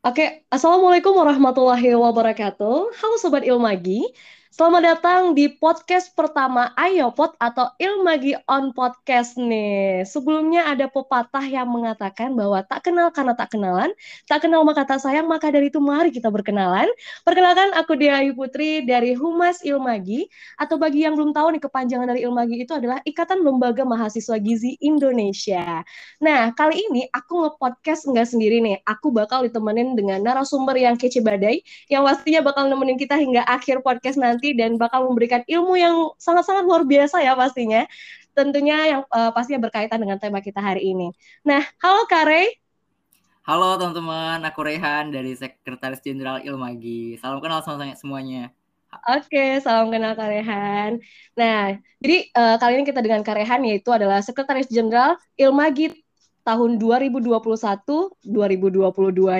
Oke, Assalamualaikum warahmatullahi wabarakatuh. Halo Sobat Ilmagi, selamat datang di podcast pertama Ayopod atau Ilmagi on Podcast nih. Sebelumnya ada pepatah yang mengatakan bahwa tak kenal karena tak kenalan, tak kenal maka tak sayang, maka dari itu mari kita berkenalan. Perkenalkan, aku Dia Ayu Putri dari Humas Ilmagi, atau bagi yang belum tahu nih kepanjangan dari Ilmagi itu adalah Ikatan Lembaga Mahasiswa Gizi Indonesia. Nah, kali ini aku nge-podcast nggak sendiri nih. Aku bakal ditemenin dengan narasumber yang kece badai, yang pastinya bakal nemenin kita hingga akhir podcast nanti dan bakal memberikan ilmu yang sangat-sangat luar biasa ya pastinya. Tentunya yang uh, pastinya berkaitan dengan tema kita hari ini. Nah, halo Kare. Halo teman-teman, aku Rehan dari Sekretaris Jenderal Ilmagi. Salam kenal semuanya. Oke, salam kenal Karehan. Nah, jadi uh, kali ini kita dengan Karehan yaitu adalah Sekretaris Jenderal Ilmagi tahun 2021-2022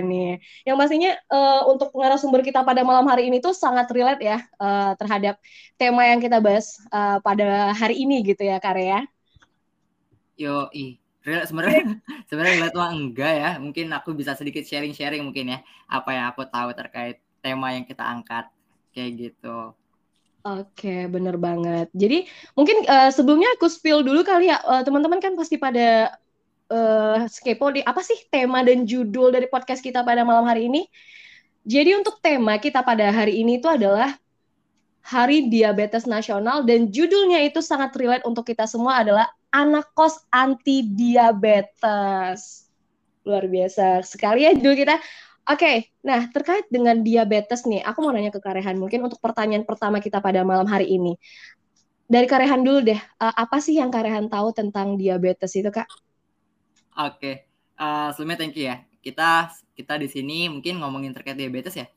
nih. Yang pastinya uh, untuk narasumber kita pada malam hari ini tuh sangat relate ya uh, terhadap tema yang kita bahas uh, pada hari ini gitu ya, Karya. Yo. Relate sebenarnya sebenarnya relate mah enggak ya. Mungkin aku bisa sedikit sharing-sharing mungkin ya apa yang aku tahu terkait tema yang kita angkat kayak gitu. Oke, bener banget. Jadi mungkin uh, sebelumnya aku spill dulu kali ya, uh, teman-teman kan pasti pada uh, skepo di apa sih tema dan judul dari podcast kita pada malam hari ini. Jadi untuk tema kita pada hari ini itu adalah Hari Diabetes Nasional dan judulnya itu sangat relate untuk kita semua adalah anak kos anti diabetes. Luar biasa sekali ya judul kita. Oke, okay, nah terkait dengan diabetes nih, aku mau nanya ke Karehan mungkin untuk pertanyaan pertama kita pada malam hari ini. Dari Karehan dulu deh, uh, apa sih yang Karehan tahu tentang diabetes itu, Kak? Oke, okay. uh, sebelumnya thank you ya. Kita kita di sini mungkin ngomongin terkait diabetes ya.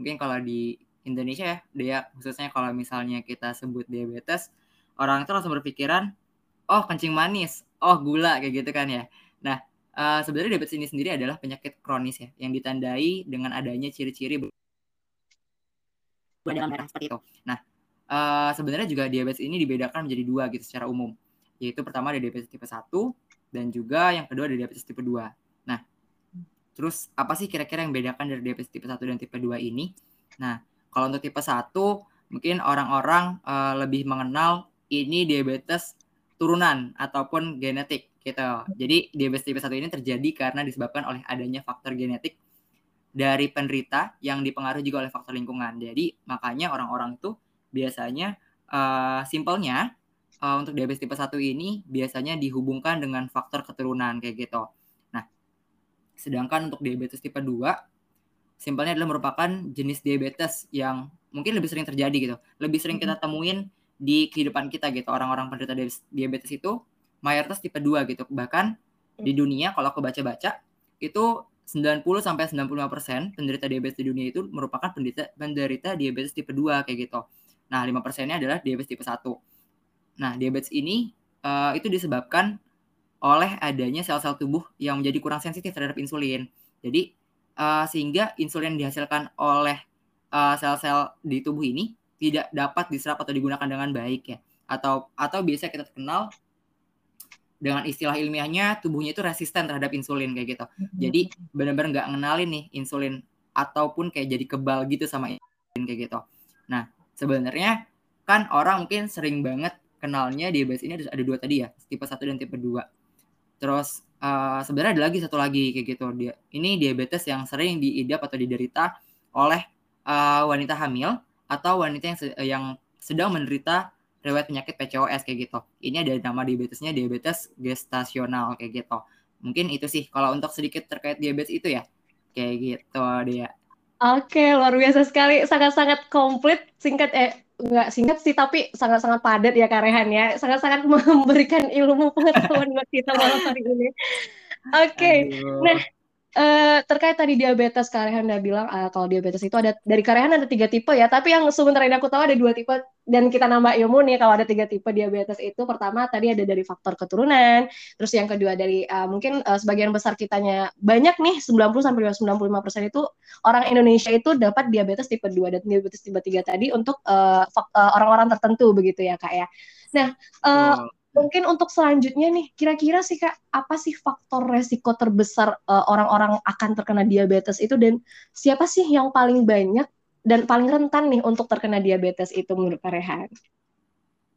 Mungkin kalau di Indonesia ya, dia khususnya kalau misalnya kita sebut diabetes, orang itu langsung berpikiran, oh kencing manis, oh gula kayak gitu kan ya. Nah, uh, sebenarnya diabetes ini sendiri adalah penyakit kronis ya, yang ditandai dengan adanya ciri-ciri dalam darah seperti itu. Nah, uh, sebenarnya juga diabetes ini dibedakan menjadi dua gitu secara umum, yaitu pertama ada diabetes tipe 1 dan juga yang kedua ada diabetes tipe 2. Nah, terus apa sih kira-kira yang membedakan dari diabetes tipe 1 dan tipe 2 ini? Nah, kalau untuk tipe 1 mungkin orang-orang uh, lebih mengenal ini diabetes turunan ataupun genetik gitu. Jadi diabetes tipe 1 ini terjadi karena disebabkan oleh adanya faktor genetik dari penderita yang dipengaruhi juga oleh faktor lingkungan. Jadi makanya orang-orang itu biasanya uh, simpelnya uh, untuk diabetes tipe 1 ini biasanya dihubungkan dengan faktor keturunan kayak gitu. Nah, sedangkan untuk diabetes tipe 2 simpelnya adalah merupakan jenis diabetes yang mungkin lebih sering terjadi gitu. Lebih sering kita temuin di kehidupan kita gitu. Orang-orang penderita diabetes itu mayoritas tipe 2 gitu. Bahkan di dunia kalau aku baca-baca itu 90 sampai 95% penderita diabetes di dunia itu merupakan penderita penderita diabetes tipe 2 kayak gitu. Nah, 5 persennya adalah diabetes tipe 1. Nah, diabetes ini uh, itu disebabkan oleh adanya sel-sel tubuh yang menjadi kurang sensitif terhadap insulin. Jadi uh, sehingga insulin yang dihasilkan oleh uh, sel-sel di tubuh ini tidak dapat diserap atau digunakan dengan baik ya. Atau atau biasa kita kenal dengan istilah ilmiahnya tubuhnya itu resisten terhadap insulin kayak gitu. Mm-hmm. Jadi benar-benar nggak ngenalin nih insulin ataupun kayak jadi kebal gitu sama insulin kayak gitu. Nah, sebenarnya kan orang mungkin sering banget kenalnya diabetes ini ada, ada dua tadi ya, tipe 1 dan tipe 2. Terus uh, sebenarnya ada lagi satu lagi kayak gitu. Dia ini diabetes yang sering diidap atau diderita oleh uh, wanita hamil atau wanita yang yang sedang menderita riwayat penyakit PCOS kayak gitu. Ini ada nama diabetesnya diabetes gestasional kayak gitu. Mungkin itu sih kalau untuk sedikit terkait diabetes itu ya. Kayak gitu dia. Oke, luar biasa sekali. Sangat-sangat komplit, singkat eh nggak singkat sih tapi sangat-sangat padat ya Karehan ya sangat-sangat memberikan ilmu pengetahuan buat kita malam hari ini oke okay. nah Uh, terkait tadi diabetes Karehan udah bilang uh, kalau diabetes itu ada dari Karehan ada tiga tipe ya. Tapi yang sebenarnya ini aku tahu ada dua tipe dan kita nambah ilmu nih kalau ada tiga tipe diabetes itu pertama tadi ada dari faktor keturunan terus yang kedua dari uh, mungkin uh, sebagian besar kitanya banyak nih 90 sampai 95 persen itu orang Indonesia itu dapat diabetes tipe 2 dan diabetes tipe 3 tadi untuk orang-orang uh, uh, tertentu begitu ya kak ya. Nah uh, mungkin untuk selanjutnya nih, kira-kira sih Kak, apa sih faktor resiko terbesar uh, orang-orang akan terkena diabetes itu dan siapa sih yang paling banyak dan paling rentan nih untuk terkena diabetes itu menurut Kak Rehan?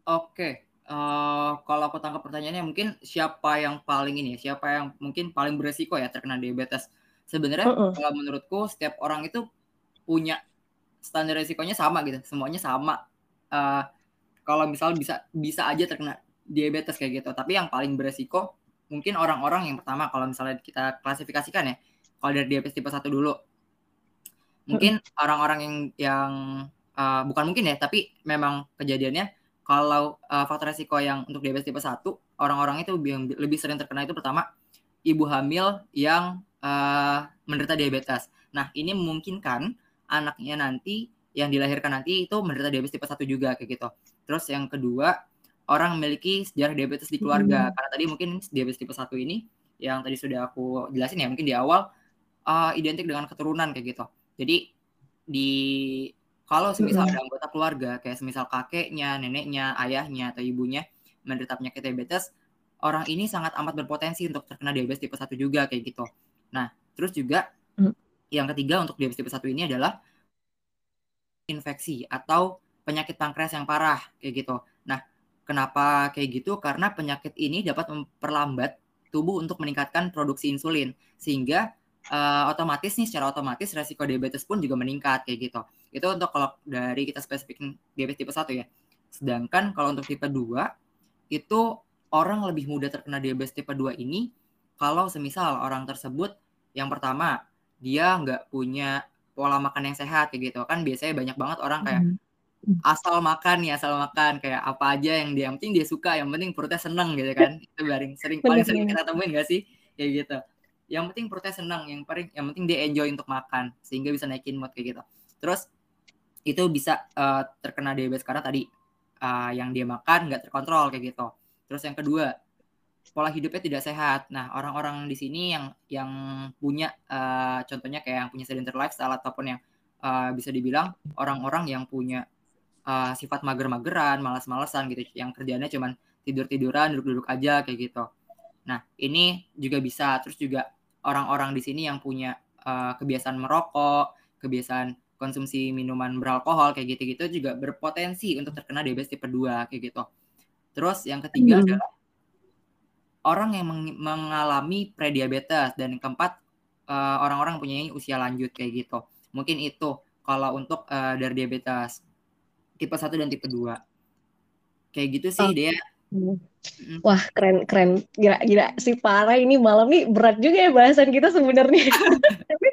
Oke, uh, kalau aku tangkap pertanyaannya mungkin siapa yang paling ini, ya, siapa yang mungkin paling beresiko ya terkena diabetes. Sebenarnya uh -uh. kalau menurutku setiap orang itu punya standar resikonya sama gitu, semuanya sama. Uh, kalau misal bisa bisa aja terkena diabetes kayak gitu. Tapi yang paling beresiko mungkin orang-orang yang pertama kalau misalnya kita klasifikasikan ya, kalau dari diabetes tipe 1 dulu. Mungkin orang-orang yang yang uh, bukan mungkin ya, tapi memang kejadiannya kalau uh, faktor resiko yang untuk diabetes tipe 1, orang-orang itu yang lebih sering terkena itu pertama ibu hamil yang uh, menderita diabetes. Nah, ini memungkinkan anaknya nanti yang dilahirkan nanti itu menderita diabetes tipe 1 juga kayak gitu. Terus yang kedua, orang memiliki sejarah diabetes di keluarga. Hmm. Karena tadi mungkin diabetes tipe 1 ini yang tadi sudah aku jelasin ya, mungkin di awal uh, identik dengan keturunan kayak gitu. Jadi di kalau semisal ada anggota keluarga kayak semisal kakeknya, neneknya, ayahnya atau ibunya menderita penyakit diabetes, orang ini sangat amat berpotensi untuk terkena diabetes tipe 1 juga kayak gitu. Nah, terus juga mm. yang ketiga untuk diabetes tipe 1 ini adalah infeksi atau penyakit pankreas yang parah kayak gitu. Kenapa kayak gitu? Karena penyakit ini dapat memperlambat tubuh untuk meningkatkan produksi insulin sehingga uh, otomatis nih secara otomatis resiko diabetes pun juga meningkat kayak gitu. Itu untuk kalau dari kita spesifik diabetes tipe 1 ya. Sedangkan kalau untuk tipe 2 itu orang lebih mudah terkena diabetes tipe 2 ini kalau semisal orang tersebut yang pertama dia nggak punya pola makan yang sehat kayak gitu kan biasanya banyak banget orang kayak hmm. Asal makan ya asal makan. Kayak apa aja yang dia yang penting dia suka yang penting perutnya seneng gitu kan. Itu paling sering paling sering kita temuin gak sih? Kayak gitu. Yang penting perutnya seneng yang paling yang penting dia enjoy untuk makan sehingga bisa naikin mood kayak gitu. Terus itu bisa uh, terkena diabetes karena tadi uh, yang dia makan nggak terkontrol kayak gitu. Terus yang kedua pola hidupnya tidak sehat. Nah, orang-orang di sini yang yang punya uh, contohnya kayak yang punya sedentary lifestyle ataupun yang uh, bisa dibilang orang-orang yang punya uh, sifat mager-mageran, malas-malesan gitu, yang kerjanya cuman tidur-tiduran, duduk-duduk aja kayak gitu. Nah, ini juga bisa terus juga orang-orang di sini yang punya uh, kebiasaan merokok, kebiasaan konsumsi minuman beralkohol kayak gitu-gitu juga berpotensi untuk terkena diabetes tipe 2 kayak gitu. Terus yang ketiga hmm. adalah orang yang mengalami prediabetes dan yang keempat uh, orang-orang punya usia lanjut kayak gitu. Mungkin itu kalau untuk uh, dari diabetes tipe 1 dan tipe 2. Kayak gitu sih oh. dia. Wah keren keren. Gila gila. Si parah ini malam nih berat juga ya bahasan kita sebenarnya. Tapi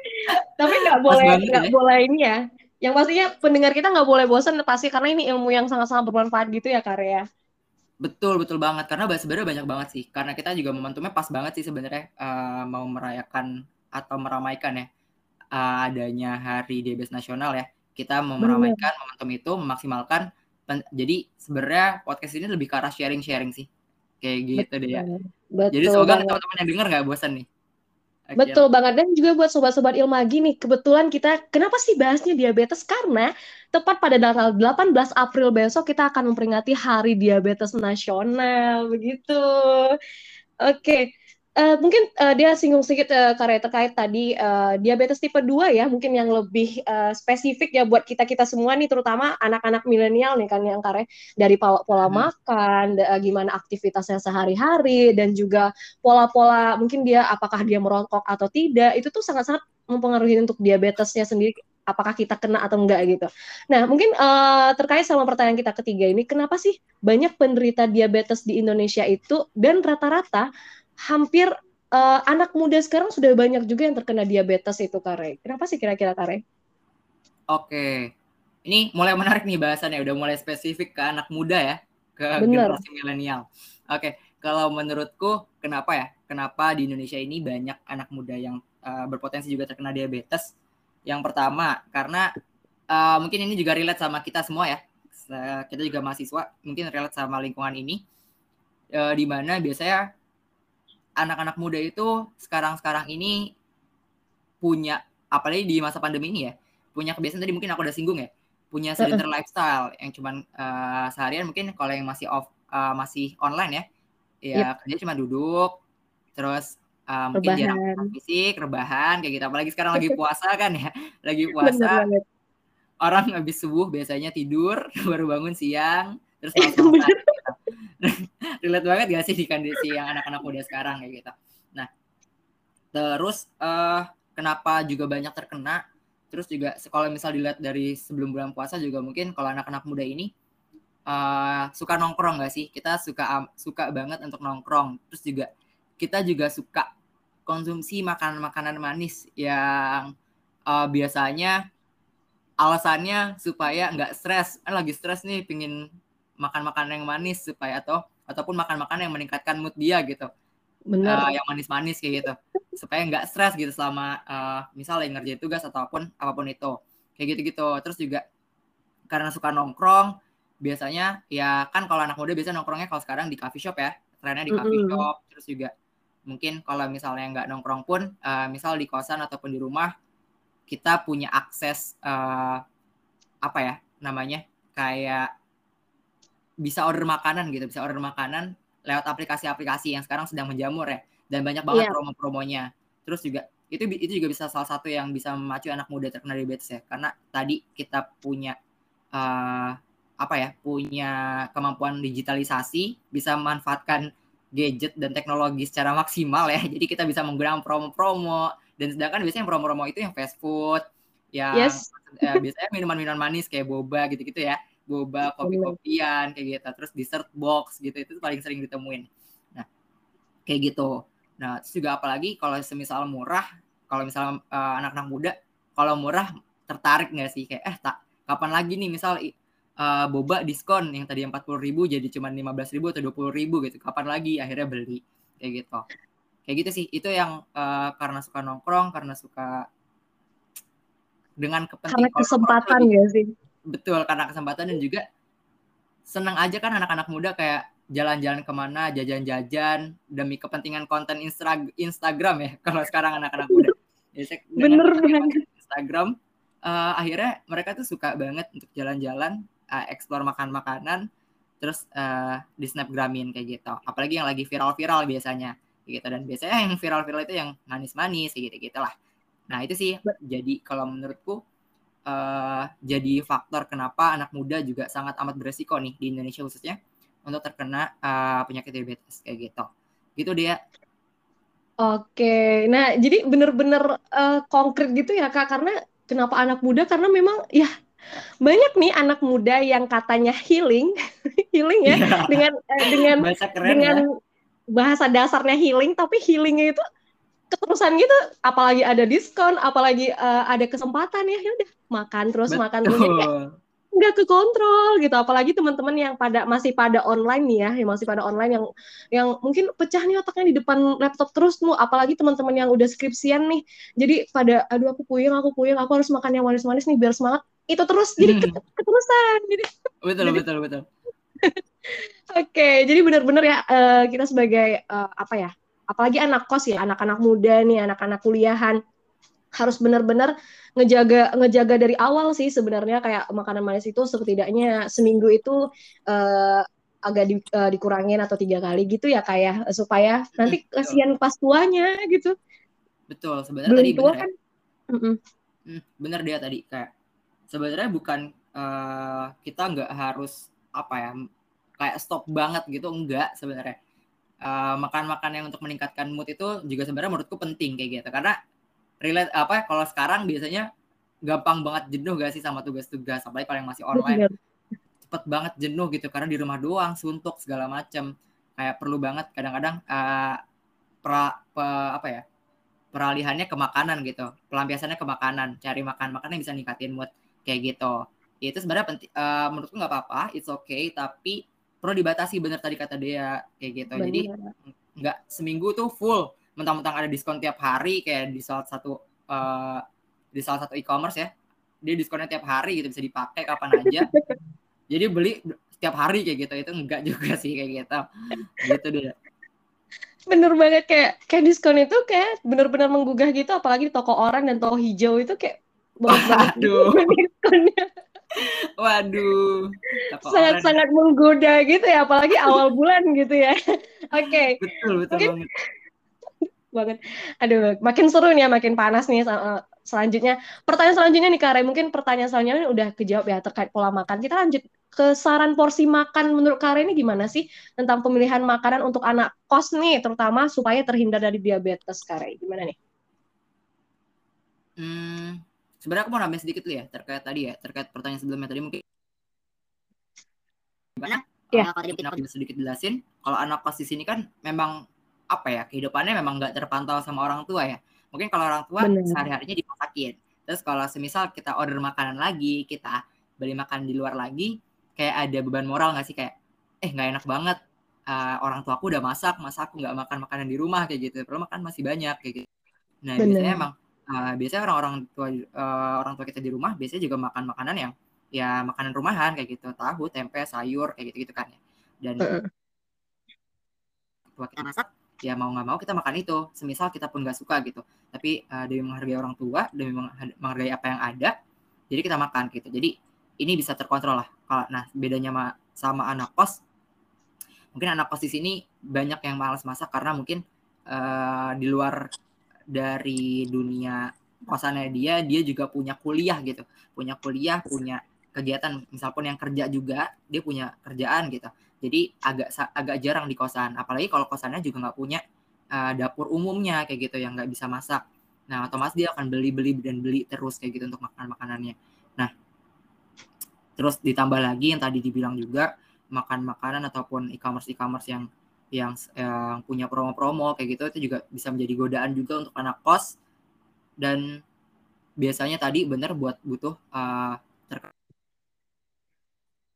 tapi nggak boleh nggak ya. boleh ini ya. Yang pastinya pendengar kita nggak boleh bosan pasti karena ini ilmu yang sangat-sangat bermanfaat gitu ya karya Betul betul banget. Karena sebenarnya banyak banget sih. Karena kita juga momentumnya pas banget sih sebenarnya uh, mau merayakan atau meramaikan ya uh, adanya Hari Diabetes Nasional ya kita mau meramaikan momentum itu memaksimalkan jadi sebenarnya podcast ini lebih ke arah sharing-sharing sih. Kayak gitu betul, deh ya. Betul. Jadi semoga teman-teman yang dengar nggak bosan nih. Betul banget. Dan juga buat sobat-sobat Ilmagi nih, kebetulan kita kenapa sih bahasnya diabetes? Karena tepat pada tanggal 18 April besok kita akan memperingati Hari Diabetes Nasional begitu. Oke. Uh, mungkin uh, dia singgung sedikit uh, karya terkait tadi uh, diabetes tipe 2 ya, mungkin yang lebih uh, spesifik ya buat kita-kita semua nih terutama anak-anak milenial nih kan yang karya dari pola, pola hmm. makan, uh, gimana aktivitasnya sehari-hari dan juga pola-pola mungkin dia apakah dia merokok atau tidak, itu tuh sangat-sangat mempengaruhi untuk diabetesnya sendiri apakah kita kena atau enggak gitu. Nah, mungkin uh, terkait sama pertanyaan kita ketiga ini, kenapa sih banyak penderita diabetes di Indonesia itu dan rata-rata hampir uh, anak muda sekarang sudah banyak juga yang terkena diabetes itu Kare. Kenapa sih kira-kira Kare? Oke. Ini mulai menarik nih bahasannya, udah mulai spesifik ke anak muda ya, ke Bener. generasi milenial. Oke, kalau menurutku kenapa ya? Kenapa di Indonesia ini banyak anak muda yang uh, berpotensi juga terkena diabetes? Yang pertama, karena uh, mungkin ini juga relate sama kita semua ya. Kita juga mahasiswa, mungkin relate sama lingkungan ini. Uh, di mana biasanya anak-anak muda itu sekarang-sekarang ini punya apalagi di masa pandemi ini ya punya kebiasaan tadi mungkin aku udah singgung ya punya sedentary lifestyle yang cuman uh, seharian mungkin kalau yang masih off uh, masih online ya ya yep. kerja cuma duduk terus uh, mungkin jarang fisik rebahan kayak gitu apalagi sekarang lagi puasa kan ya lagi puasa orang habis subuh biasanya tidur baru bangun siang terus langsung. relate banget gak sih di kondisi yang anak-anak muda sekarang kayak gitu? Nah terus uh, kenapa juga banyak terkena? Terus juga kalau misal dilihat dari sebelum bulan puasa juga mungkin kalau anak-anak muda ini uh, suka nongkrong gak sih? Kita suka um, suka banget untuk nongkrong. Terus juga kita juga suka konsumsi makanan-makanan manis yang uh, biasanya alasannya supaya nggak stres. Eh, lagi stres nih pingin makan makanan yang manis supaya atau ataupun makan makanan yang meningkatkan mood dia gitu. Benar. Uh, yang manis-manis kayak gitu. Supaya nggak stres gitu selama uh, misalnya ngerjain tugas ataupun apa pun itu. Kayak gitu-gitu. Terus juga karena suka nongkrong biasanya ya kan kalau anak muda biasa nongkrongnya kalau sekarang di coffee shop ya. Trennya di coffee mm -hmm. shop. Terus juga mungkin kalau misalnya nggak nongkrong pun uh, misal di kosan ataupun di rumah kita punya akses uh, apa ya namanya? Kayak bisa order makanan gitu bisa order makanan lewat aplikasi-aplikasi yang sekarang sedang menjamur ya dan banyak banget yeah. promo-promonya. Terus juga itu itu juga bisa salah satu yang bisa memacu anak muda terkena diabetes ya karena tadi kita punya uh, apa ya punya kemampuan digitalisasi bisa memanfaatkan gadget dan teknologi secara maksimal ya jadi kita bisa menggunakan promo-promo dan sedangkan biasanya promo-promo itu yang fast food yang yes. ya, biasanya minuman-minuman manis kayak boba gitu-gitu ya boba kopi-kopian kayak gitu. Terus dessert box gitu itu paling sering ditemuin. Nah kayak gitu. Nah, terus juga apalagi kalau semisal murah, kalau misalnya uh, anak-anak muda, kalau murah tertarik nggak sih? Kayak eh tak kapan lagi nih misal uh, boba diskon yang tadi empat puluh ribu jadi cuma lima belas ribu atau dua puluh ribu gitu, kapan lagi? Akhirnya beli kayak gitu. Kayak gitu sih, itu yang uh, karena suka nongkrong, karena suka dengan kepentingan karena kesempatan ya sih. Betul, karena kesempatan dan juga senang aja kan anak-anak muda kayak jalan-jalan ke mana, jajan-jajan demi kepentingan konten Instra Instagram ya. Kalau sekarang anak-anak muda, bener banget. Instagram, uh, akhirnya mereka tuh suka banget untuk jalan-jalan, uh, explore makan makanan, terus uh, di snapgramin kayak gitu. Apalagi yang lagi viral-viral biasanya, gitu. Dan biasanya yang viral-viral itu yang manis-manis, kayak gitu gitulah. Nah itu sih jadi kalau menurutku uh, jadi faktor kenapa anak muda juga sangat amat beresiko nih di Indonesia khususnya untuk terkena uh, penyakit diabetes kayak gitu. Gitu dia. Oke, nah jadi bener-bener uh, konkret gitu ya kak, karena kenapa anak muda? Karena memang ya banyak nih anak muda yang katanya healing, healing ya, yeah. dengan eh, dengan bahasa keren, dengan ya. bahasa dasarnya healing, tapi healingnya itu keterusan gitu, apalagi ada diskon, apalagi uh, ada kesempatan ya, ya udah makan terus Betul. makan terus. Ya, nggak ke kontrol gitu apalagi teman-teman yang pada masih pada online nih ya yang masih pada online yang yang mungkin pecah nih otaknya di depan laptop terus tuh apalagi teman-teman yang udah skripsian nih jadi pada aduh aku puyeng aku puyeng aku harus makan yang manis-manis nih biar semangat itu terus jadi hmm. keterusan jadi betul jadi, betul betul oke jadi benar-benar ya uh, kita sebagai uh, apa ya apalagi anak kos ya anak-anak muda nih anak-anak kuliahan harus benar-benar ngejaga ngejaga dari awal sih sebenarnya kayak makanan manis itu setidaknya seminggu itu uh, agak di, uh, dikurangin atau tiga kali gitu ya kayak ya. supaya nanti kasihan pas tuanya gitu betul sebenarnya tadi tua bener ya. kan ya. hmm, bener dia tadi kayak sebenarnya bukan uh, kita nggak harus apa ya kayak stop banget gitu enggak sebenarnya uh, makan-makan yang untuk meningkatkan mood itu juga sebenarnya menurutku penting kayak gitu. Karena relate apa kalau sekarang biasanya gampang banget jenuh gak sih sama tugas-tugas? Apalagi kalau yang masih online. cepet banget jenuh gitu karena di rumah doang suntuk segala macam kayak perlu banget kadang-kadang uh, pra, pe, apa ya peralihannya ke makanan gitu. Pelampiasannya ke makanan. Cari makan makanan yang bisa ningkatin mood kayak gitu. Itu sebenarnya penting uh, menurutku nggak apa-apa it's okay. Tapi perlu dibatasi bener tadi kata dia kayak gitu. Bener. jadi nggak seminggu tuh full. Mentang-mentang ada diskon tiap hari kayak di salah satu uh, di salah satu e-commerce ya. Dia diskonnya tiap hari gitu bisa dipakai kapan aja. Jadi beli setiap hari kayak gitu itu enggak juga sih kayak gitu. Gitu deh. Bener banget kayak kayak diskon itu kayak bener-bener menggugah gitu apalagi di toko orang dan toko hijau itu kayak banget. Diskonnya Waduh. Sangat-sangat menggoda gitu ya, apalagi awal bulan gitu ya. Oke. Okay. Betul, betul Mungkin... banget. banget. Aduh, makin seru nih ya, makin panas nih selanjutnya. Pertanyaan selanjutnya nih Kare, mungkin pertanyaan selanjutnya udah kejawab ya terkait pola makan. Kita lanjut ke saran porsi makan menurut Kare ini gimana sih tentang pemilihan makanan untuk anak kos nih, terutama supaya terhindar dari diabetes Kare. Gimana nih? Hmm, sebenarnya aku mau nambah sedikit tuh ya terkait tadi ya, terkait pertanyaan sebelumnya tadi mungkin. Gimana? Ya. kalau tadi mungkin sedikit jelasin, kalau anak kos di sini kan memang apa ya kehidupannya memang nggak terpantau sama orang tua ya. Mungkin kalau orang tua sehari-harinya dimasakin. Terus kalau semisal kita order makanan lagi kita beli makan di luar lagi kayak ada beban moral nggak sih? Kayak eh nggak enak banget. Uh, orang tua aku udah masak masa aku nggak makan makanan di rumah? Kayak gitu. Perlu makan masih banyak kayak gitu. Nah Bener. biasanya emang uh, biasanya orang-orang tua uh, orang tua kita di rumah biasanya juga makan makanan yang ya makanan rumahan kayak gitu. Tahu tempe sayur kayak gitu gitu kan ya. Dan uh. tua kita masak ya mau nggak mau kita makan itu. Semisal kita pun nggak suka gitu. Tapi uh, demi menghargai orang tua demi menghargai apa yang ada jadi kita makan gitu. Jadi ini bisa terkontrol lah. Kalau nah bedanya sama anak kos mungkin anak kos di sini banyak yang malas masak karena mungkin uh, di luar dari dunia kosannya dia dia juga punya kuliah gitu. Punya kuliah punya kegiatan misal pun yang kerja juga dia punya kerjaan gitu. Jadi agak agak jarang di kosan. Apalagi kalau kosannya juga nggak punya uh, dapur umumnya kayak gitu yang nggak bisa masak. Nah otomatis dia akan beli beli dan beli terus kayak gitu untuk makan makanannya. Nah terus ditambah lagi yang tadi dibilang juga makan makanan ataupun e-commerce e-commerce yang yang yang punya promo-promo kayak gitu itu juga bisa menjadi godaan juga untuk anak kos. Dan biasanya tadi benar buat butuh uh,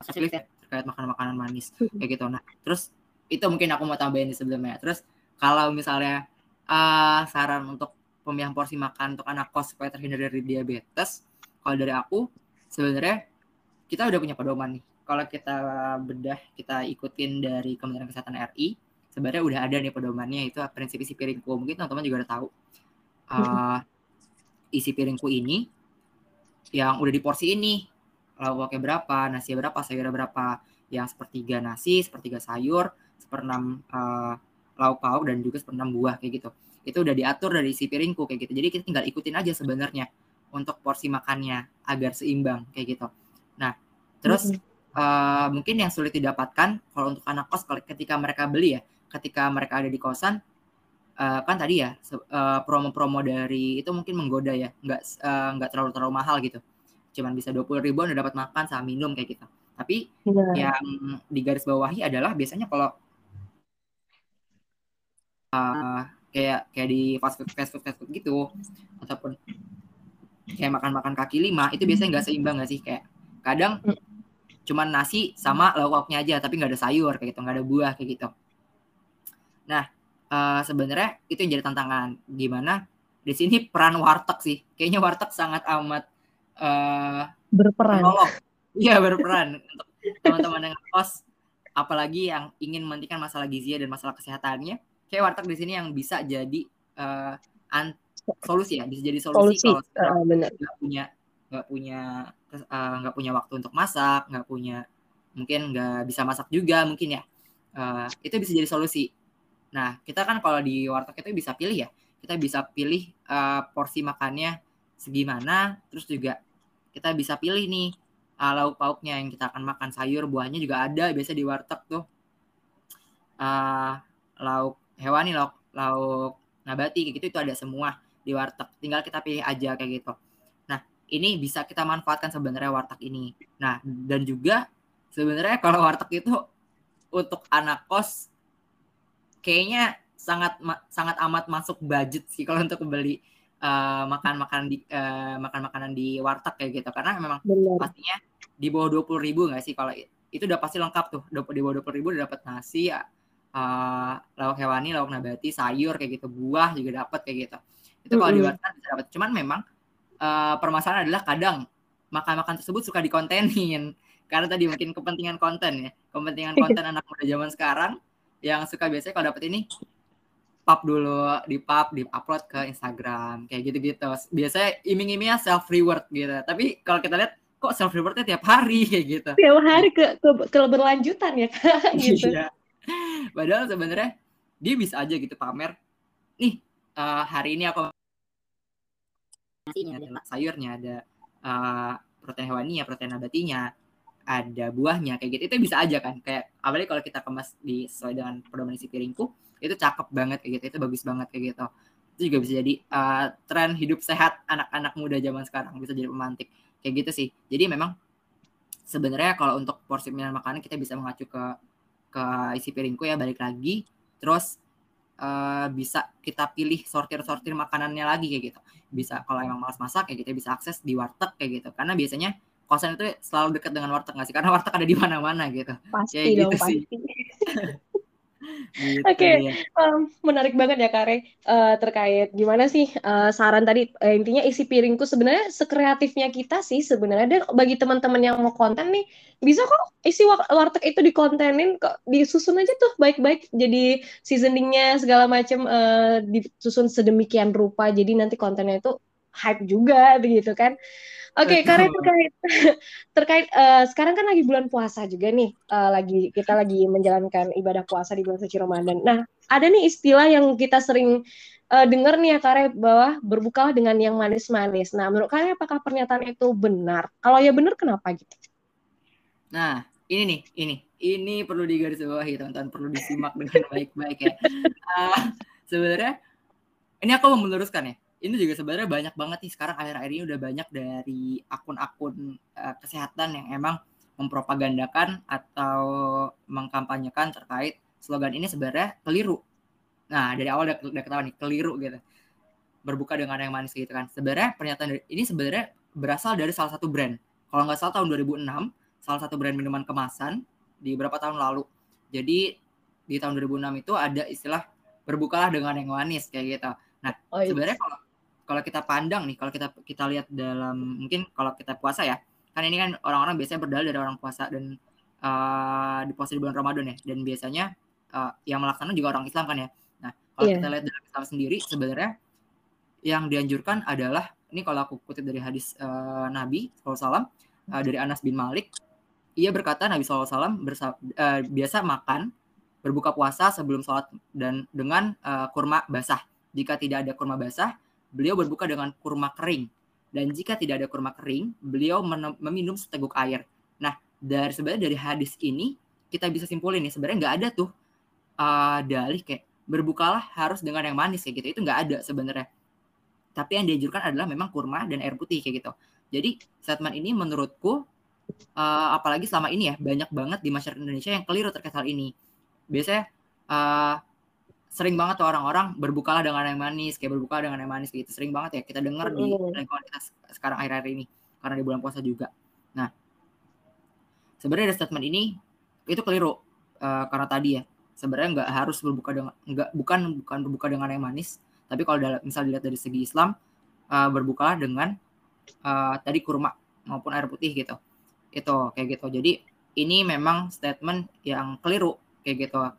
terkait terkait makanan makanan manis kayak gitu. Nah terus itu mungkin aku mau tambahin di sebelumnya. Terus kalau misalnya uh, saran untuk pemilihan porsi makan untuk anak kos supaya terhindar dari diabetes kalau dari aku sebenarnya kita udah punya pedoman nih kalau kita bedah kita ikutin dari Kementerian Kesehatan RI sebenarnya udah ada nih pedomannya itu prinsip isi piringku mungkin teman-teman juga udah tahu uh, isi piringku ini yang udah di porsi ini lauknya berapa, nasi berapa, sayur berapa, yang sepertiga nasi, sepertiga sayur, seperenam uh, lauk pauk dan juga seperenam buah kayak gitu. Itu udah diatur dari isi piringku kayak gitu. Jadi kita tinggal ikutin aja sebenarnya untuk porsi makannya agar seimbang kayak gitu. Nah, terus mm -hmm. Uh, mungkin yang sulit didapatkan kalau untuk anak kos ketika mereka beli ya, ketika mereka ada di kosan uh, kan tadi ya promo-promo uh, dari itu mungkin menggoda ya, nggak uh, nggak terlalu terlalu mahal gitu. Cuman bisa dua puluh ribuan udah dapat makan sama minum kayak gitu. Tapi yeah. yang di garis bawahi adalah biasanya kalau uh, kayak kayak di fast food fast food fast food gitu ataupun kayak makan-makan kaki lima itu biasanya nggak seimbang nggak sih? Kayak kadang cuman nasi sama lauk-lauknya aja tapi nggak ada sayur kayak gitu. Nggak ada buah kayak gitu. Nah uh, sebenarnya itu yang jadi tantangan. Gimana? Di sini peran warteg sih. Kayaknya warteg sangat amat uh, berperan. Iya berperan. Untuk teman-teman yang kos, apalagi yang ingin menghentikan masalah gizi dan masalah kesehatannya. Kayak warteg di sini yang bisa jadi uh, an solusi ya, bisa jadi solusi, solusi. kalau uh, nggak punya nggak punya nggak uh, punya waktu untuk masak, nggak punya mungkin nggak bisa masak juga mungkin ya. Uh, itu bisa jadi solusi. Nah, kita kan kalau di warteg itu bisa pilih ya. Kita bisa pilih uh, porsi makannya segimana, terus juga kita bisa pilih nih uh, lauk pauknya yang kita akan makan sayur buahnya juga ada biasa di warteg tuh uh, lauk hewani lauk lauk nabati kayak gitu itu ada semua di warteg tinggal kita pilih aja kayak gitu ini bisa kita manfaatkan sebenarnya warteg ini. Nah dan juga sebenarnya kalau warteg itu untuk anak kos kayaknya sangat sangat amat masuk budget sih kalau untuk beli uh, makan makan di uh, makan makanan di warteg kayak gitu. Karena memang Bener. pastinya di bawah dua puluh ribu nggak sih kalau itu udah pasti lengkap tuh. Di bawah dua puluh ribu udah dapat nasi uh, lauk hewani lauk nabati sayur kayak gitu buah juga dapat kayak gitu. Itu kalau mm -hmm. di warteg bisa dapat cuman memang uh, permasalahan adalah kadang makan-makan tersebut suka dikontenin. Karena tadi mungkin kepentingan konten ya. Kepentingan konten anak muda zaman sekarang yang suka biasanya kalau dapat ini pub dulu di pub di upload ke Instagram kayak gitu-gitu. Biasanya iming-imingnya self reward gitu. Tapi kalau kita lihat kok self reportnya tiap hari kayak gitu. Tiap hari ke ke, ke berlanjutan ya kak? Gitu. Iya. padahal sebenarnya dia bisa aja gitu pamer. Nih uh, hari ini aku ada sayurnya ada uh, protein hewaninya protein nabatinya ada buahnya kayak gitu. Itu bisa aja kan. Kayak apalagi kalau kita kemas di sesuai dengan pedoman isi piringku itu cakep banget kayak gitu. Itu bagus banget kayak gitu. Itu juga bisa jadi uh, tren hidup sehat anak-anak muda zaman sekarang. Bisa jadi pemantik. Kayak gitu sih. Jadi memang sebenarnya kalau untuk porsi makanan kita bisa mengacu ke ke isi piringku ya. Balik lagi. Terus uh, bisa kita pilih sortir-sortir makanannya lagi kayak gitu bisa kalau emang malas masak kayak gitu bisa akses di warteg kayak gitu karena biasanya kosan itu selalu dekat dengan warteg nggak sih? Karena warteg ada di mana-mana gitu. Pasti Kayak dong, gitu pasti. Gitu, Oke, okay. um, menarik banget ya Kare uh, terkait gimana sih uh, saran tadi. Uh, intinya isi piringku sebenarnya sekreatifnya kita sih sebenarnya. Dan bagi teman-teman yang mau konten nih bisa kok isi warteg itu dikontenin kok disusun aja tuh baik-baik. Jadi seasoningnya segala macam uh, disusun sedemikian rupa. Jadi nanti kontennya itu hype juga begitu kan. Oke, okay, karena terkait terkait uh, sekarang kan lagi bulan puasa juga nih, uh, lagi kita lagi menjalankan ibadah puasa di bulan suci Ramadan. Nah, ada nih istilah yang kita sering uh, dengar nih ya Kare bahwa berbukalah dengan yang manis-manis. Nah, menurut kalian apakah pernyataan itu benar? Kalau ya benar, kenapa gitu? Nah, ini nih, ini, ini perlu digarisbawahi teman-teman, perlu disimak dengan baik-baik ya. Uh, sebenarnya ini aku mau meluruskan ya ini juga sebenarnya banyak banget nih sekarang akhir-akhir ini udah banyak dari akun-akun uh, kesehatan yang emang mempropagandakan atau mengkampanyekan terkait slogan ini sebenarnya keliru. Nah, dari awal udah, udah ketahuan nih, keliru gitu. Berbuka dengan yang manis gitu kan. Sebenarnya pernyataan ini sebenarnya berasal dari salah satu brand. Kalau nggak salah tahun 2006, salah satu brand minuman kemasan di beberapa tahun lalu. Jadi di tahun 2006 itu ada istilah berbukalah dengan yang manis kayak gitu. Nah, oh, iya. sebenarnya kalau kalau kita pandang nih, kalau kita kita lihat dalam mungkin kalau kita puasa ya, kan ini kan orang-orang biasanya berdalil dari orang puasa dan uh, di puasa di bulan Ramadan ya, dan biasanya uh, yang melaksanakan juga orang Islam kan ya. Nah, kalau yeah. kita lihat dalam Islam sendiri sebenarnya yang dianjurkan adalah ini kalau aku kutip dari hadis uh, Nabi SAW uh, dari Anas bin Malik, ia berkata Nabi SAW uh, biasa makan berbuka puasa sebelum sholat dan dengan uh, kurma basah. Jika tidak ada kurma basah, beliau berbuka dengan kurma kering. Dan jika tidak ada kurma kering, beliau meminum seteguk air. Nah, dari sebenarnya dari hadis ini kita bisa simpulin nih sebenarnya nggak ada tuh uh, dalih kayak berbukalah harus dengan yang manis kayak gitu. Itu nggak ada sebenarnya. Tapi yang dianjurkan adalah memang kurma dan air putih kayak gitu. Jadi statement ini menurutku uh, apalagi selama ini ya banyak banget di masyarakat Indonesia yang keliru terkait hal ini. Biasanya uh, sering banget tuh orang-orang berbukalah dengan yang manis, kayak berbuka dengan yang manis gitu. Sering banget ya kita dengar di lingkungan kita sekarang akhir-akhir ini karena di bulan puasa juga. Nah, sebenarnya ada statement ini itu keliru uh, karena tadi ya sebenarnya nggak harus berbuka dengan nggak bukan bukan berbuka dengan yang manis, tapi kalau dalam, misal dilihat dari segi Islam uh, berbukalah dengan uh, tadi kurma maupun air putih gitu. Itu kayak gitu. Jadi ini memang statement yang keliru kayak gitu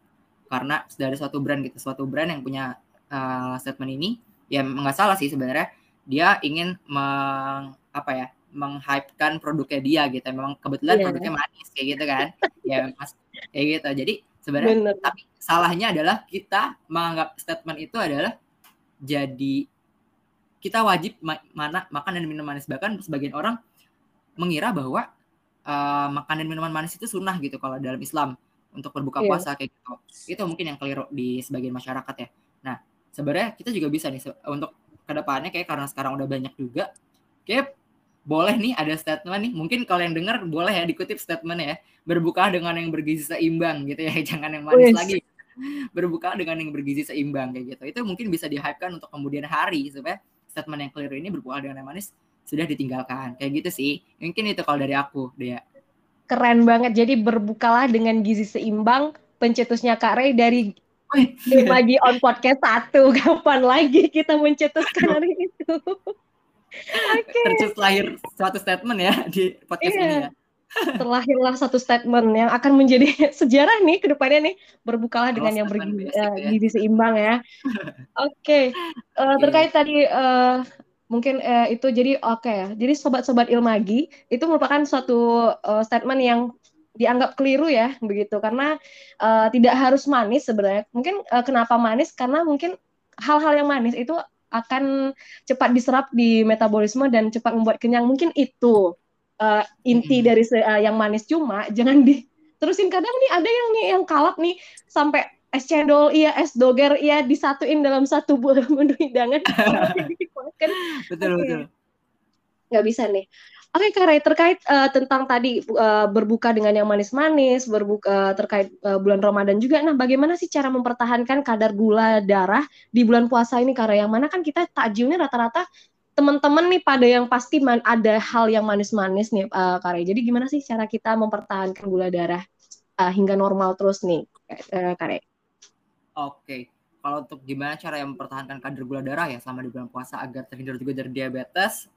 karena dari suatu brand gitu suatu brand yang punya uh, statement ini ya nggak salah sih sebenarnya dia ingin meng, apa ya menghypekan produknya dia gitu. Memang kebetulan yeah. produknya manis kayak gitu kan. Ya mas kayak gitu. Jadi sebenarnya Bener. tapi salahnya adalah kita menganggap statement itu adalah jadi kita wajib ma mana makan dan minum manis. Bahkan sebagian orang mengira bahwa uh, makan dan minuman manis itu sunnah gitu kalau dalam Islam untuk berbuka yeah. puasa kayak gitu. Itu mungkin yang keliru di sebagian masyarakat ya. Nah, sebenarnya kita juga bisa nih untuk ke depannya kayak karena sekarang udah banyak juga, kayak boleh nih ada statement nih. Mungkin kalau yang dengar boleh ya dikutip statementnya ya. Berbuka dengan yang bergizi seimbang gitu ya, jangan yang manis Wish. lagi. Berbuka dengan yang bergizi seimbang kayak gitu. Itu mungkin bisa dihypekan untuk kemudian hari supaya statement yang keliru ini berbuka dengan yang manis sudah ditinggalkan. Kayak gitu sih. Mungkin itu kalau dari aku, dia keren banget. Jadi berbukalah dengan gizi seimbang. Pencetusnya Kak Ray dari lagi on podcast satu. Kapan lagi kita mencetuskan hari itu? okay. Tercetus lahir suatu statement ya di podcast yeah. ini ya. Terlahirlah satu statement yang akan menjadi sejarah nih ke depannya nih. Berbukalah oh, dengan yang bergizi uh, ya. seimbang ya. Oke. Okay. Uh, okay. Terkait tadi uh, mungkin uh, itu jadi oke okay ya. Jadi sobat-sobat Ilmagi itu merupakan suatu uh, statement yang dianggap keliru ya begitu karena uh, tidak harus manis sebenarnya. Mungkin uh, kenapa manis karena mungkin hal-hal yang manis itu akan cepat diserap di metabolisme dan cepat membuat kenyang. Mungkin itu uh, inti dari uh, yang manis cuma jangan di terusin kadang nih ada yang nih yang kalap nih sampai es cendol iya es doger iya disatuin dalam satu buah menu hidangan. Betul okay. betul. Nggak bisa nih. Oke, okay, Kak terkait uh, tentang tadi uh, berbuka dengan yang manis-manis, berbuka uh, terkait uh, bulan Ramadan juga. Nah, bagaimana sih cara mempertahankan kadar gula darah di bulan puasa ini, Kak Yang mana kan kita takjilnya rata-rata teman-teman nih pada yang pasti man, ada hal yang manis-manis nih, uh, Kak Jadi gimana sih cara kita mempertahankan gula darah uh, hingga normal terus nih, uh, Kak Oke. Okay kalau untuk gimana cara yang mempertahankan kadar gula darah ya selama di bulan puasa agar terhindar juga dari diabetes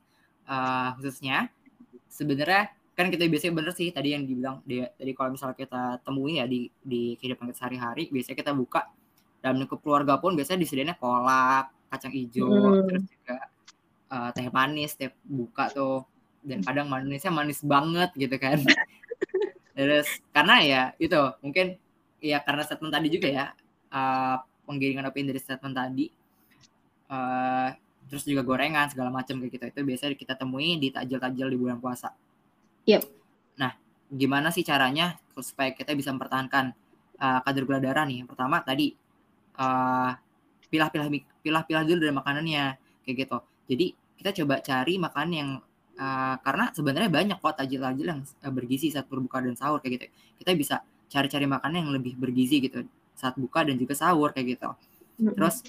uh, khususnya sebenarnya kan kita biasanya bener sih tadi yang dibilang dia tadi kalau misalnya kita temui ya di di kehidupan kita sehari-hari biasanya kita buka dalam lingkup keluarga pun biasanya disediainnya kolak kacang hijau hmm. terus juga uh, teh manis teh buka tuh dan kadang manisnya manis banget gitu kan terus karena ya itu mungkin ya karena statement tadi juga ya uh, penggiringan opini dari statement tadi uh, terus juga gorengan segala macam kayak gitu itu biasanya kita temui di takjil-takjil di bulan puasa. Yep. Nah, gimana sih caranya supaya kita bisa mempertahankan uh, kadar gula darah nih? Yang pertama tadi uh, pilah-pilah pilah-pilah dulu dari makanannya kayak gitu. Jadi kita coba cari makanan yang uh, karena sebenarnya banyak kok tajil-tajil yang uh, bergizi saat berbuka dan sahur kayak gitu. Kita bisa cari-cari makanan yang lebih bergizi gitu saat buka dan juga sahur kayak gitu. Terus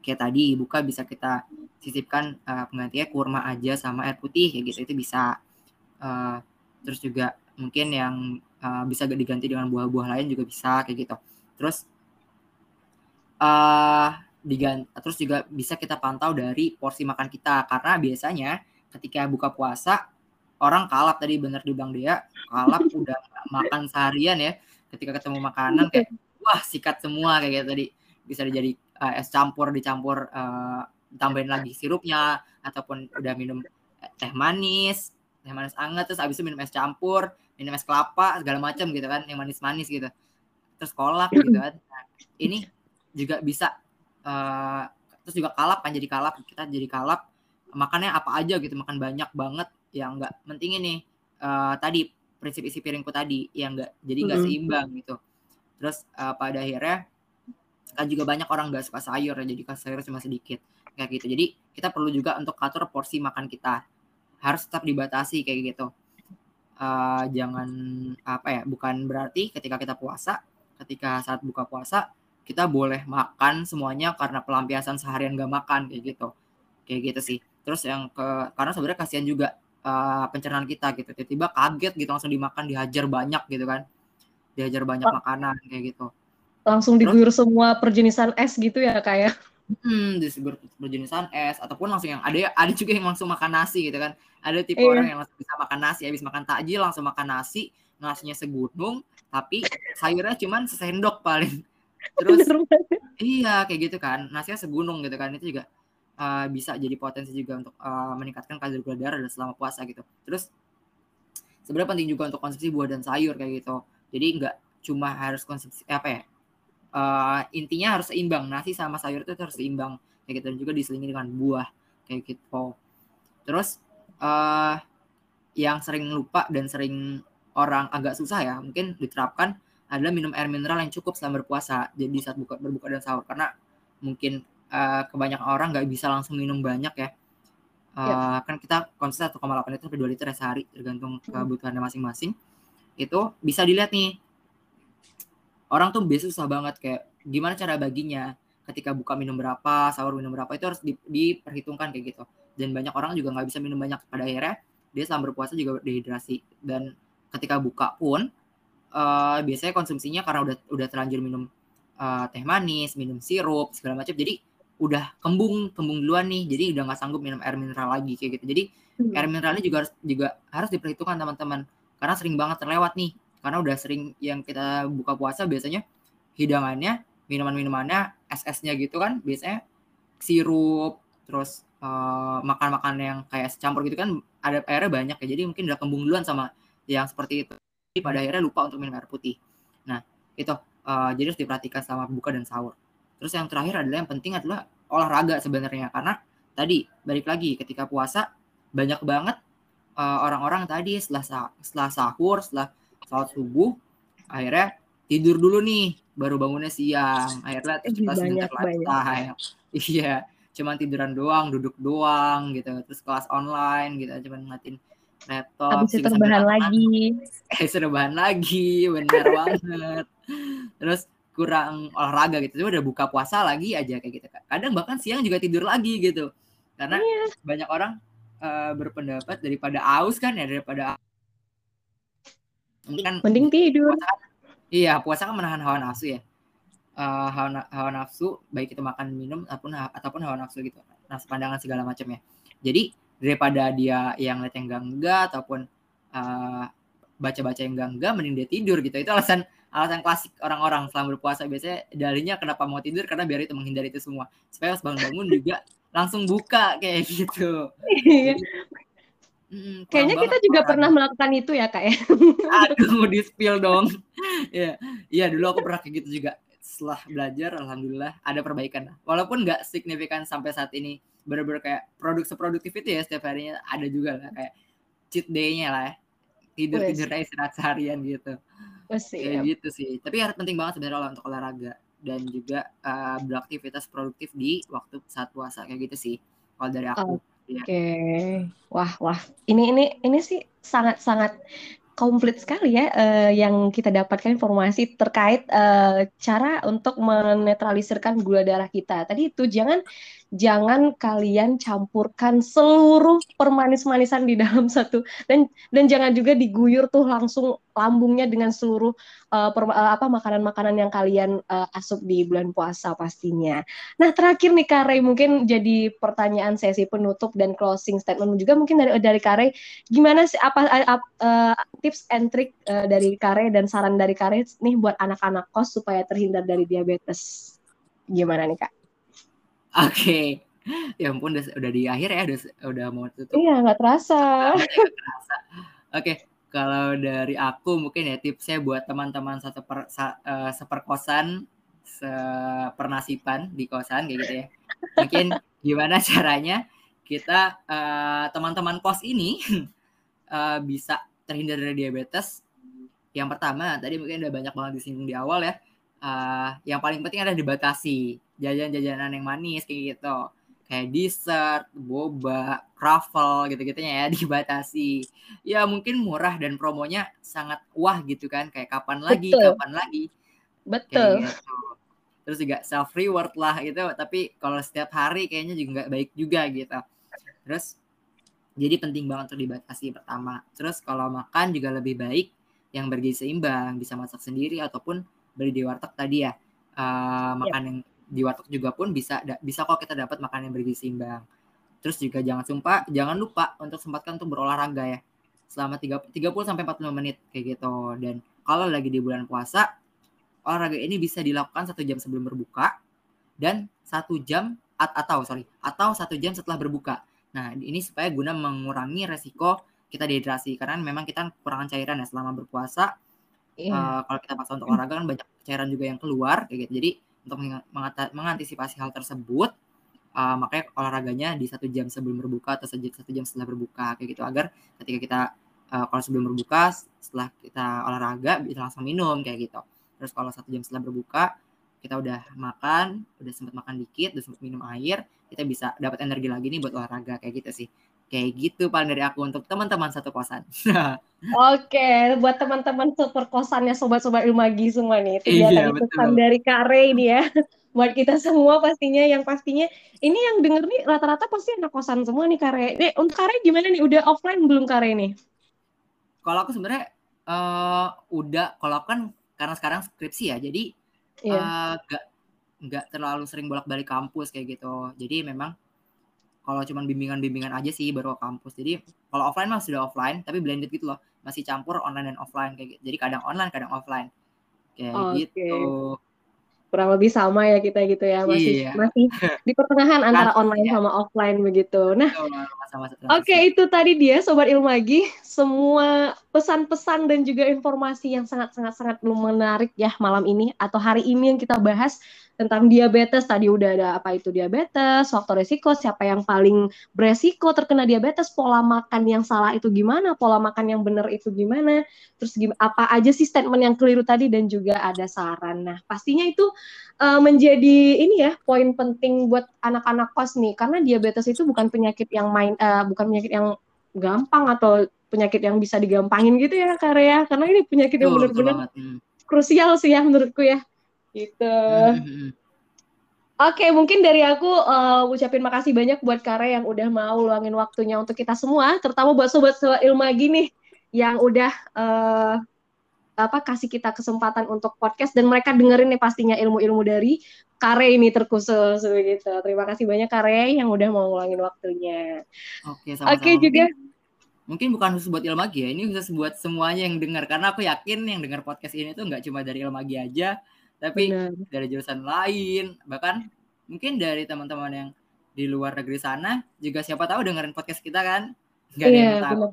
kayak tadi buka bisa kita sisipkan uh, penggantinya kurma aja sama air putih kayak gitu. Itu bisa uh, terus juga mungkin yang uh, bisa diganti dengan buah-buah lain juga bisa kayak gitu. Terus uh, diganti terus juga bisa kita pantau dari porsi makan kita. Karena biasanya ketika buka puasa orang kalap tadi bener dibilang dia kalap udah makan seharian ya ketika ketemu makanan kayak wah sikat semua kayak gitu tadi. Bisa jadi uh, es campur dicampur uh, tambahin lagi sirupnya ataupun udah minum teh manis teh manis anget terus abis itu minum es campur minum es kelapa segala macam gitu kan yang manis-manis gitu. Terus kolak gitu kan. Nah, ini juga bisa uh, terus juga kalap kan jadi kalap kita jadi kalap. Makannya apa aja gitu makan banyak banget yang enggak penting ini uh, tadi prinsip isi piringku tadi yang enggak jadi enggak seimbang gitu terus uh, pada akhirnya kan juga banyak orang nggak suka sayur ya jadi sayur cuma sedikit kayak gitu. Jadi kita perlu juga untuk atur porsi makan kita. Harus tetap dibatasi kayak gitu. Uh, jangan apa ya bukan berarti ketika kita puasa ketika saat buka puasa kita boleh makan semuanya karena pelampiasan seharian gak makan kayak gitu. Kayak gitu sih. Terus yang ke karena sebenarnya kasihan juga uh, pencernaan kita gitu. Tiba-tiba kaget gitu langsung dimakan dihajar banyak gitu kan dihajar banyak makanan kayak gitu. Langsung diguyur semua perjenisan es gitu ya kayak ya? hmm diguyur perjenisan es ataupun langsung yang ada ada juga yang langsung makan nasi gitu kan. Ada tipe iya. orang yang langsung bisa makan nasi habis makan takjil langsung makan nasi nasinya segunung tapi sayurnya cuman sesendok paling. Terus iya kayak gitu kan nasinya segunung gitu kan itu juga uh, bisa jadi potensi juga untuk uh, meningkatkan kadar gula darah dan selama puasa gitu. Terus sebenarnya penting juga untuk konsumsi buah dan sayur kayak gitu jadi nggak cuma harus konsumsi apa ya uh, intinya harus seimbang. Nasi sama sayur itu harus seimbang kayak gitu. Dan juga diselingi dengan buah kayak gitu. Terus uh, yang sering lupa dan sering orang agak susah ya mungkin diterapkan adalah minum air mineral yang cukup selama berpuasa jadi saat buka berbuka dan sahur. Karena mungkin uh, kebanyakan orang nggak bisa langsung minum banyak ya. Uh, ya. kan kita konsisten 1,8 liter sampai 2 liter ya sehari tergantung hmm. kebutuhannya masing-masing itu bisa dilihat nih. Orang tuh biasa susah banget kayak gimana cara baginya. Ketika buka minum berapa sahur minum berapa itu harus di, diperhitungkan kayak gitu. Dan banyak orang juga nggak bisa minum banyak. Pada akhirnya dia selama berpuasa juga dehidrasi dan ketika buka pun uh, biasanya konsumsinya karena udah udah terlanjur minum uh, teh manis minum sirup segala macam. Jadi udah kembung kembung duluan nih. Jadi udah nggak sanggup minum air mineral lagi kayak gitu. Jadi hmm. air mineralnya juga harus juga harus diperhitungkan teman-teman karena sering banget terlewat nih. Karena udah sering yang kita buka puasa biasanya hidangannya minuman-minumannya es-esnya gitu kan biasanya sirup terus uh, makan-makan yang kayak campur gitu kan ada airnya banyak ya. Jadi mungkin udah kembung duluan sama yang seperti itu. Jadi pada akhirnya lupa untuk minum air putih. Nah itu uh, jadi harus diperhatikan sama buka dan sahur. Terus yang terakhir adalah yang penting adalah olahraga sebenarnya. Karena tadi balik lagi ketika puasa banyak banget orang-orang uh, tadi setelah setelah sahur setelah sholat subuh akhirnya tidur dulu nih baru bangunnya siang. Akhirnya kita banyak lifestyle iya cuman tiduran doang duduk doang gitu. Terus kelas online gitu. Cuman ngatin laptop habis itu rebahan lagi. Eh rebahan lagi bener banget. Terus kurang olahraga gitu. Cuma udah buka puasa lagi aja kayak gitu kadang bahkan siang juga tidur lagi gitu. Karena iya. banyak orang uh, berpendapat daripada aus kan ya daripada mending kan mending tidur puasa kan Iya, puasa kan menahan hawa nafsu ya. Uh, hawa, hawa nafsu baik itu makan minum ataupun ataupun hawa nafsu gitu. Nafsu pandangan segala macamnya. Jadi daripada dia yang lihat yang enggak enggak ataupun uh, baca-baca yang enggak enggak mending dia tidur gitu. Itu alasan alasan klasik orang-orang selama berpuasa biasanya darinya kenapa mau tidur karena biar itu menghindari itu semua. Supaya pas bangun-bangun juga langsung buka kayak gitu. Iya. Hmm, Kayaknya kita juga pernah melakukan itu ya kak ya. Aduh, di spill dong. ya, iya dulu aku pernah kayak gitu juga. Setelah belajar, alhamdulillah ada perbaikan. Walaupun nggak signifikan sampai saat ini, bener-bener kayak produk seproduktif itu ya setiap harinya ada juga lah kayak cheat day-nya lah ya. Tidur tidur istirahat seharian gitu. Kayak gitu sih. Tapi harus penting banget sebenarnya untuk olahraga dan juga uh, beraktivitas produktif di waktu saat puasa kayak gitu sih. Kalau dari aku. Oh Iya. Oke, wah wah, ini ini ini sih sangat sangat komplit sekali ya uh, yang kita dapatkan informasi terkait uh, cara untuk menetralisirkan gula darah kita. Tadi itu jangan jangan kalian campurkan seluruh permanis-manisan di dalam satu dan dan jangan juga diguyur tuh langsung lambungnya dengan seluruh uh, per, uh, apa makanan-makanan yang kalian uh, asup di bulan puasa pastinya. Nah, terakhir nih Kare mungkin jadi pertanyaan sesi penutup dan closing statement juga mungkin dari dari Kare gimana sih apa uh, tips and trick uh, dari Kare dan saran dari Kare nih buat anak-anak kos supaya terhindar dari diabetes. Gimana nih Kak? Oke. Ya ampun udah, udah di akhir ya, udah, udah mau tutup. Iya, nggak terasa. Oke, kalau dari aku mungkin ya tipsnya buat teman-teman satu per, sa, uh, seperkosan, sepernasipan di kosan kayak gitu ya. Mungkin gimana caranya kita uh, teman-teman kos ini uh, bisa terhindar dari diabetes. Yang pertama, tadi mungkin udah banyak banget disinggung di awal ya. Uh, yang paling penting adalah dibatasi jajan-jajanan yang manis kayak gitu kayak dessert, boba, truffle gitu-gitunya ya dibatasi. Ya mungkin murah dan promonya sangat wah gitu kan kayak kapan lagi, Betul. kapan lagi. Betul. gitu. Terus juga self reward lah gitu, tapi kalau setiap hari kayaknya juga nggak baik juga gitu. Terus jadi penting banget untuk dibatasi pertama. Terus kalau makan juga lebih baik yang bergizi seimbang, bisa masak sendiri ataupun beli di warteg tadi ya. Uh, makan yang di warteg juga pun bisa bisa kok kita dapat makanan yang bergizi seimbang. Terus juga jangan sumpah, jangan lupa untuk sempatkan untuk berolahraga ya. Selama 30, 30 sampai 45 menit kayak gitu. Dan kalau lagi di bulan puasa, olahraga ini bisa dilakukan satu jam sebelum berbuka dan satu jam atau sorry atau satu jam setelah berbuka. Nah ini supaya guna mengurangi resiko kita dehidrasi karena memang kita kekurangan cairan ya selama berpuasa. Yeah. Uh, kalau kita paksa untuk olahraga kan banyak cairan juga yang keluar kayak gitu. Jadi untuk mengantisipasi hal tersebut uh, makanya olahraganya di satu jam sebelum berbuka atau satu jam setelah berbuka kayak gitu. Agar ketika kita uh, kalau sebelum berbuka setelah kita olahraga bisa langsung minum kayak gitu. Terus kalau satu jam setelah berbuka kita udah makan udah sempat makan dikit udah sempat minum air kita bisa dapat energi lagi nih buat olahraga kayak gitu sih Kayak gitu paling dari aku untuk teman-teman satu kosan. Oke, buat teman-teman super kosannya sobat-sobat Ilmagi semua nih. Itu iya, pesan dari Kare ini ya. Buat kita semua pastinya yang pastinya ini yang denger nih rata-rata pasti anak kosan semua nih Kare. Nih, untuk Kare gimana nih? Udah offline belum Kare nih? Kalau aku sebenarnya uh, udah kalau aku kan karena sekarang skripsi ya. Jadi iya. uh, gak nggak terlalu sering bolak-balik kampus kayak gitu. Jadi memang kalau cuman bimbingan-bimbingan aja sih baru ke kampus jadi kalau offline mah sudah offline tapi blended gitu loh masih campur online dan offline kayak gitu jadi kadang online kadang offline kayak okay. gitu kurang lebih sama ya kita gitu ya masih Iya. masih di pertengahan antara online ya. sama offline begitu. Nah, Oke, transisi. itu tadi dia Sobat Ilmagi, semua pesan-pesan dan juga informasi yang sangat-sangat sangat menarik ya malam ini atau hari ini yang kita bahas tentang diabetes. Tadi udah ada apa itu diabetes, faktor resiko, siapa yang paling beresiko terkena diabetes, pola makan yang salah itu gimana, pola makan yang benar itu gimana, terus apa aja sih statement yang keliru tadi dan juga ada saran. Nah, pastinya itu uh, menjadi ini ya poin penting buat anak-anak kos nih karena diabetes itu bukan penyakit yang main uh, bukan penyakit yang gampang atau penyakit yang bisa digampangin gitu ya karya karena ini penyakit yang benar-benar. Hmm. krusial sih ya menurutku ya gitu. Hmm, hmm, hmm. Oke, mungkin dari aku uh, ucapin makasih banyak buat Kare yang udah mau luangin waktunya untuk kita semua, terutama buat sobat-sobat Ilmagi nih yang udah uh, apa kasih kita kesempatan untuk podcast dan mereka dengerin nih pastinya ilmu-ilmu dari Kare ini terkhusus begitu. Terima kasih banyak Kare yang udah mau ngulangin waktunya. Oke, sama-sama. Oke juga. Mungkin bukan khusus buat Ilmagi ya, ini khusus buat semuanya yang dengar karena aku yakin yang dengar podcast ini tuh nggak cuma dari Ilmagi aja, tapi Benar. dari jurusan lain, bahkan mungkin dari teman-teman yang di luar negeri sana juga siapa tahu dengerin podcast kita kan. Nggak ada Iya, yang tahu. benar.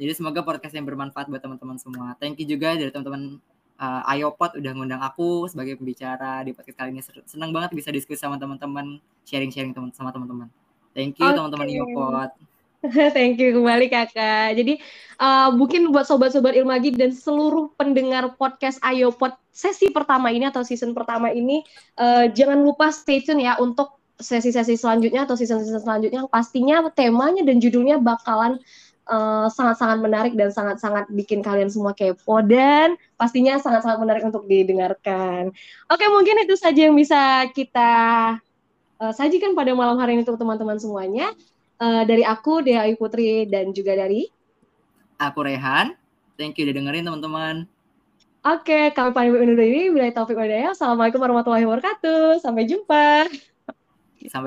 Jadi semoga podcast yang bermanfaat buat teman-teman semua. Thank you juga dari teman-teman uh, Ayopod udah ngundang aku sebagai pembicara di podcast kali ini. Senang banget bisa diskusi sama teman-teman, sharing-sharing teman sama teman-teman. Thank you Oke. teman-teman Ayopod. Thank you kembali kakak. Jadi uh, mungkin buat sobat-sobat Ilmagi dan seluruh pendengar podcast Ayo Pod sesi pertama ini atau season pertama ini uh, jangan lupa stay tune ya untuk sesi-sesi selanjutnya atau season-season selanjutnya yang pastinya temanya dan judulnya bakalan uh, sangat-sangat menarik dan sangat-sangat bikin kalian semua kepo dan pastinya sangat-sangat menarik untuk didengarkan. Oke, mungkin itu saja yang bisa kita uh, sajikan pada malam hari ini untuk teman-teman semuanya. Uh, dari aku, Dea Ayu Putri, dan juga dari... Aku Rehan. Thank you udah dengerin teman-teman. Oke, kami pamit undur diri. Bila taufik wa hidayah. Assalamualaikum warahmatullahi wabarakatuh. Sampai jumpa.